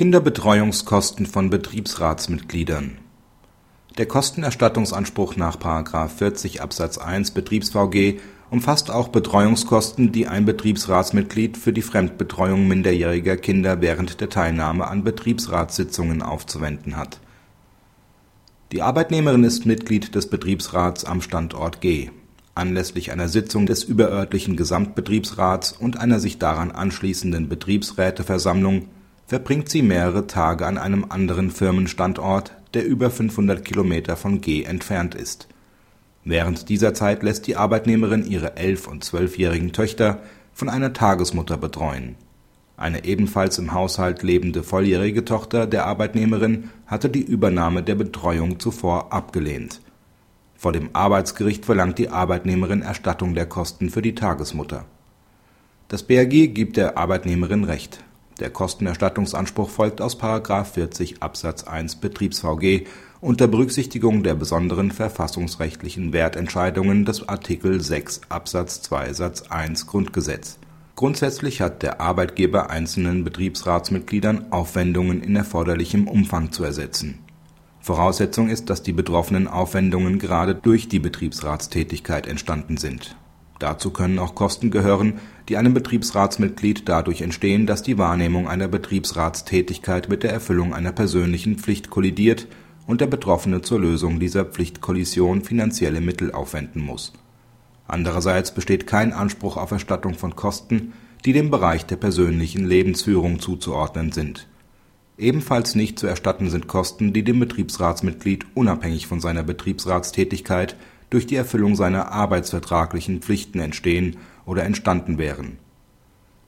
Kinderbetreuungskosten von Betriebsratsmitgliedern Der Kostenerstattungsanspruch nach § 40 Absatz 1 BetriebsVG umfasst auch Betreuungskosten, die ein Betriebsratsmitglied für die Fremdbetreuung minderjähriger Kinder während der Teilnahme an Betriebsratssitzungen aufzuwenden hat. Die Arbeitnehmerin ist Mitglied des Betriebsrats am Standort G. Anlässlich einer Sitzung des überörtlichen Gesamtbetriebsrats und einer sich daran anschließenden Betriebsräteversammlung verbringt sie mehrere Tage an einem anderen Firmenstandort, der über 500 Kilometer von G entfernt ist. Während dieser Zeit lässt die Arbeitnehmerin ihre elf und zwölfjährigen Töchter von einer Tagesmutter betreuen. Eine ebenfalls im Haushalt lebende volljährige Tochter der Arbeitnehmerin hatte die Übernahme der Betreuung zuvor abgelehnt. Vor dem Arbeitsgericht verlangt die Arbeitnehmerin Erstattung der Kosten für die Tagesmutter. Das BAG gibt der Arbeitnehmerin Recht der Kostenerstattungsanspruch folgt aus § 40 Absatz 1 BetriebsVG unter Berücksichtigung der besonderen verfassungsrechtlichen Wertentscheidungen des Artikel 6 Absatz 2 Satz 1 Grundgesetz. Grundsätzlich hat der Arbeitgeber einzelnen Betriebsratsmitgliedern Aufwendungen in erforderlichem Umfang zu ersetzen. Voraussetzung ist, dass die betroffenen Aufwendungen gerade durch die Betriebsratstätigkeit entstanden sind Dazu können auch Kosten gehören, die einem Betriebsratsmitglied dadurch entstehen, dass die Wahrnehmung einer Betriebsratstätigkeit mit der Erfüllung einer persönlichen Pflicht kollidiert und der Betroffene zur Lösung dieser Pflichtkollision finanzielle Mittel aufwenden muss. Andererseits besteht kein Anspruch auf Erstattung von Kosten, die dem Bereich der persönlichen Lebensführung zuzuordnen sind. Ebenfalls nicht zu erstatten sind Kosten, die dem Betriebsratsmitglied unabhängig von seiner Betriebsratstätigkeit durch die Erfüllung seiner arbeitsvertraglichen Pflichten entstehen oder entstanden wären.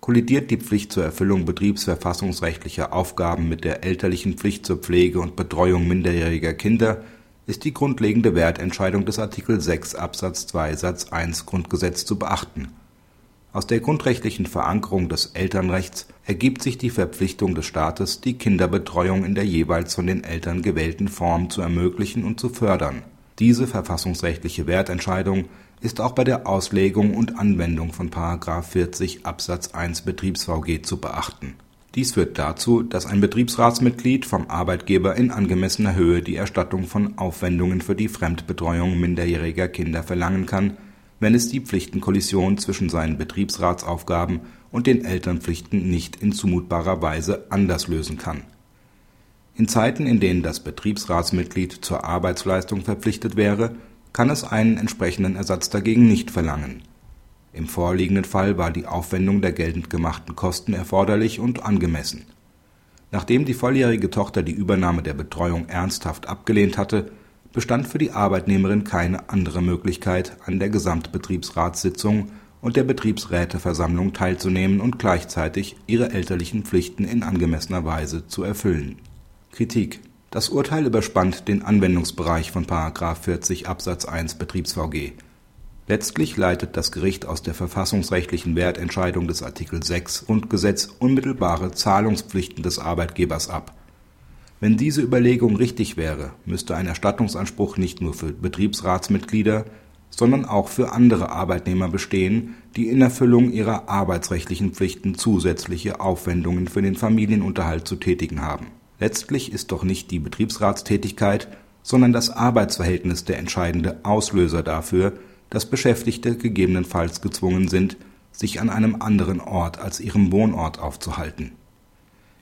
Kollidiert die Pflicht zur Erfüllung betriebsverfassungsrechtlicher Aufgaben mit der elterlichen Pflicht zur Pflege und Betreuung minderjähriger Kinder, ist die grundlegende Wertentscheidung des Artikel 6 Absatz 2 Satz 1 Grundgesetz zu beachten. Aus der grundrechtlichen Verankerung des Elternrechts ergibt sich die Verpflichtung des Staates, die Kinderbetreuung in der jeweils von den Eltern gewählten Form zu ermöglichen und zu fördern diese verfassungsrechtliche Wertentscheidung ist auch bei der Auslegung und Anwendung von § 40 Absatz 1 BetriebsVG zu beachten. Dies führt dazu, dass ein Betriebsratsmitglied vom Arbeitgeber in angemessener Höhe die Erstattung von Aufwendungen für die Fremdbetreuung minderjähriger Kinder verlangen kann, wenn es die Pflichtenkollision zwischen seinen Betriebsratsaufgaben und den Elternpflichten nicht in zumutbarer Weise anders lösen kann in Zeiten, in denen das Betriebsratsmitglied zur Arbeitsleistung verpflichtet wäre, kann es einen entsprechenden Ersatz dagegen nicht verlangen. Im vorliegenden Fall war die Aufwendung der geltend gemachten Kosten erforderlich und angemessen. Nachdem die volljährige Tochter die Übernahme der Betreuung ernsthaft abgelehnt hatte, bestand für die Arbeitnehmerin keine andere Möglichkeit, an der Gesamtbetriebsratssitzung und der Betriebsräteversammlung teilzunehmen und gleichzeitig ihre elterlichen Pflichten in angemessener Weise zu erfüllen Kritik: Das Urteil überspannt den Anwendungsbereich von § 40 Absatz 1 BetriebsVG. Letztlich leitet das Gericht aus der verfassungsrechtlichen Wertentscheidung des Artikel 6 Grundgesetz unmittelbare Zahlungspflichten des Arbeitgebers ab. Wenn diese Überlegung richtig wäre, müsste ein Erstattungsanspruch nicht nur für Betriebsratsmitglieder, sondern auch für andere Arbeitnehmer bestehen, die in Erfüllung ihrer arbeitsrechtlichen Pflichten zusätzliche Aufwendungen für den Familienunterhalt zu tätigen haben Letztlich ist doch nicht die Betriebsratstätigkeit, sondern das Arbeitsverhältnis der entscheidende Auslöser dafür, dass Beschäftigte gegebenenfalls gezwungen sind, sich an einem anderen Ort als ihrem Wohnort aufzuhalten.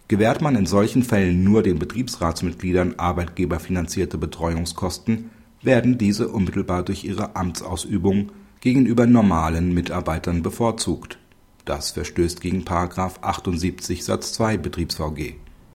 Gewährt man in solchen Fällen nur den Betriebsratsmitgliedern arbeitgeberfinanzierte Betreuungskosten, werden diese unmittelbar durch ihre Amtsausübung gegenüber normalen Mitarbeitern bevorzugt. Das verstößt gegen § 78 Satz 2 BetriebsVG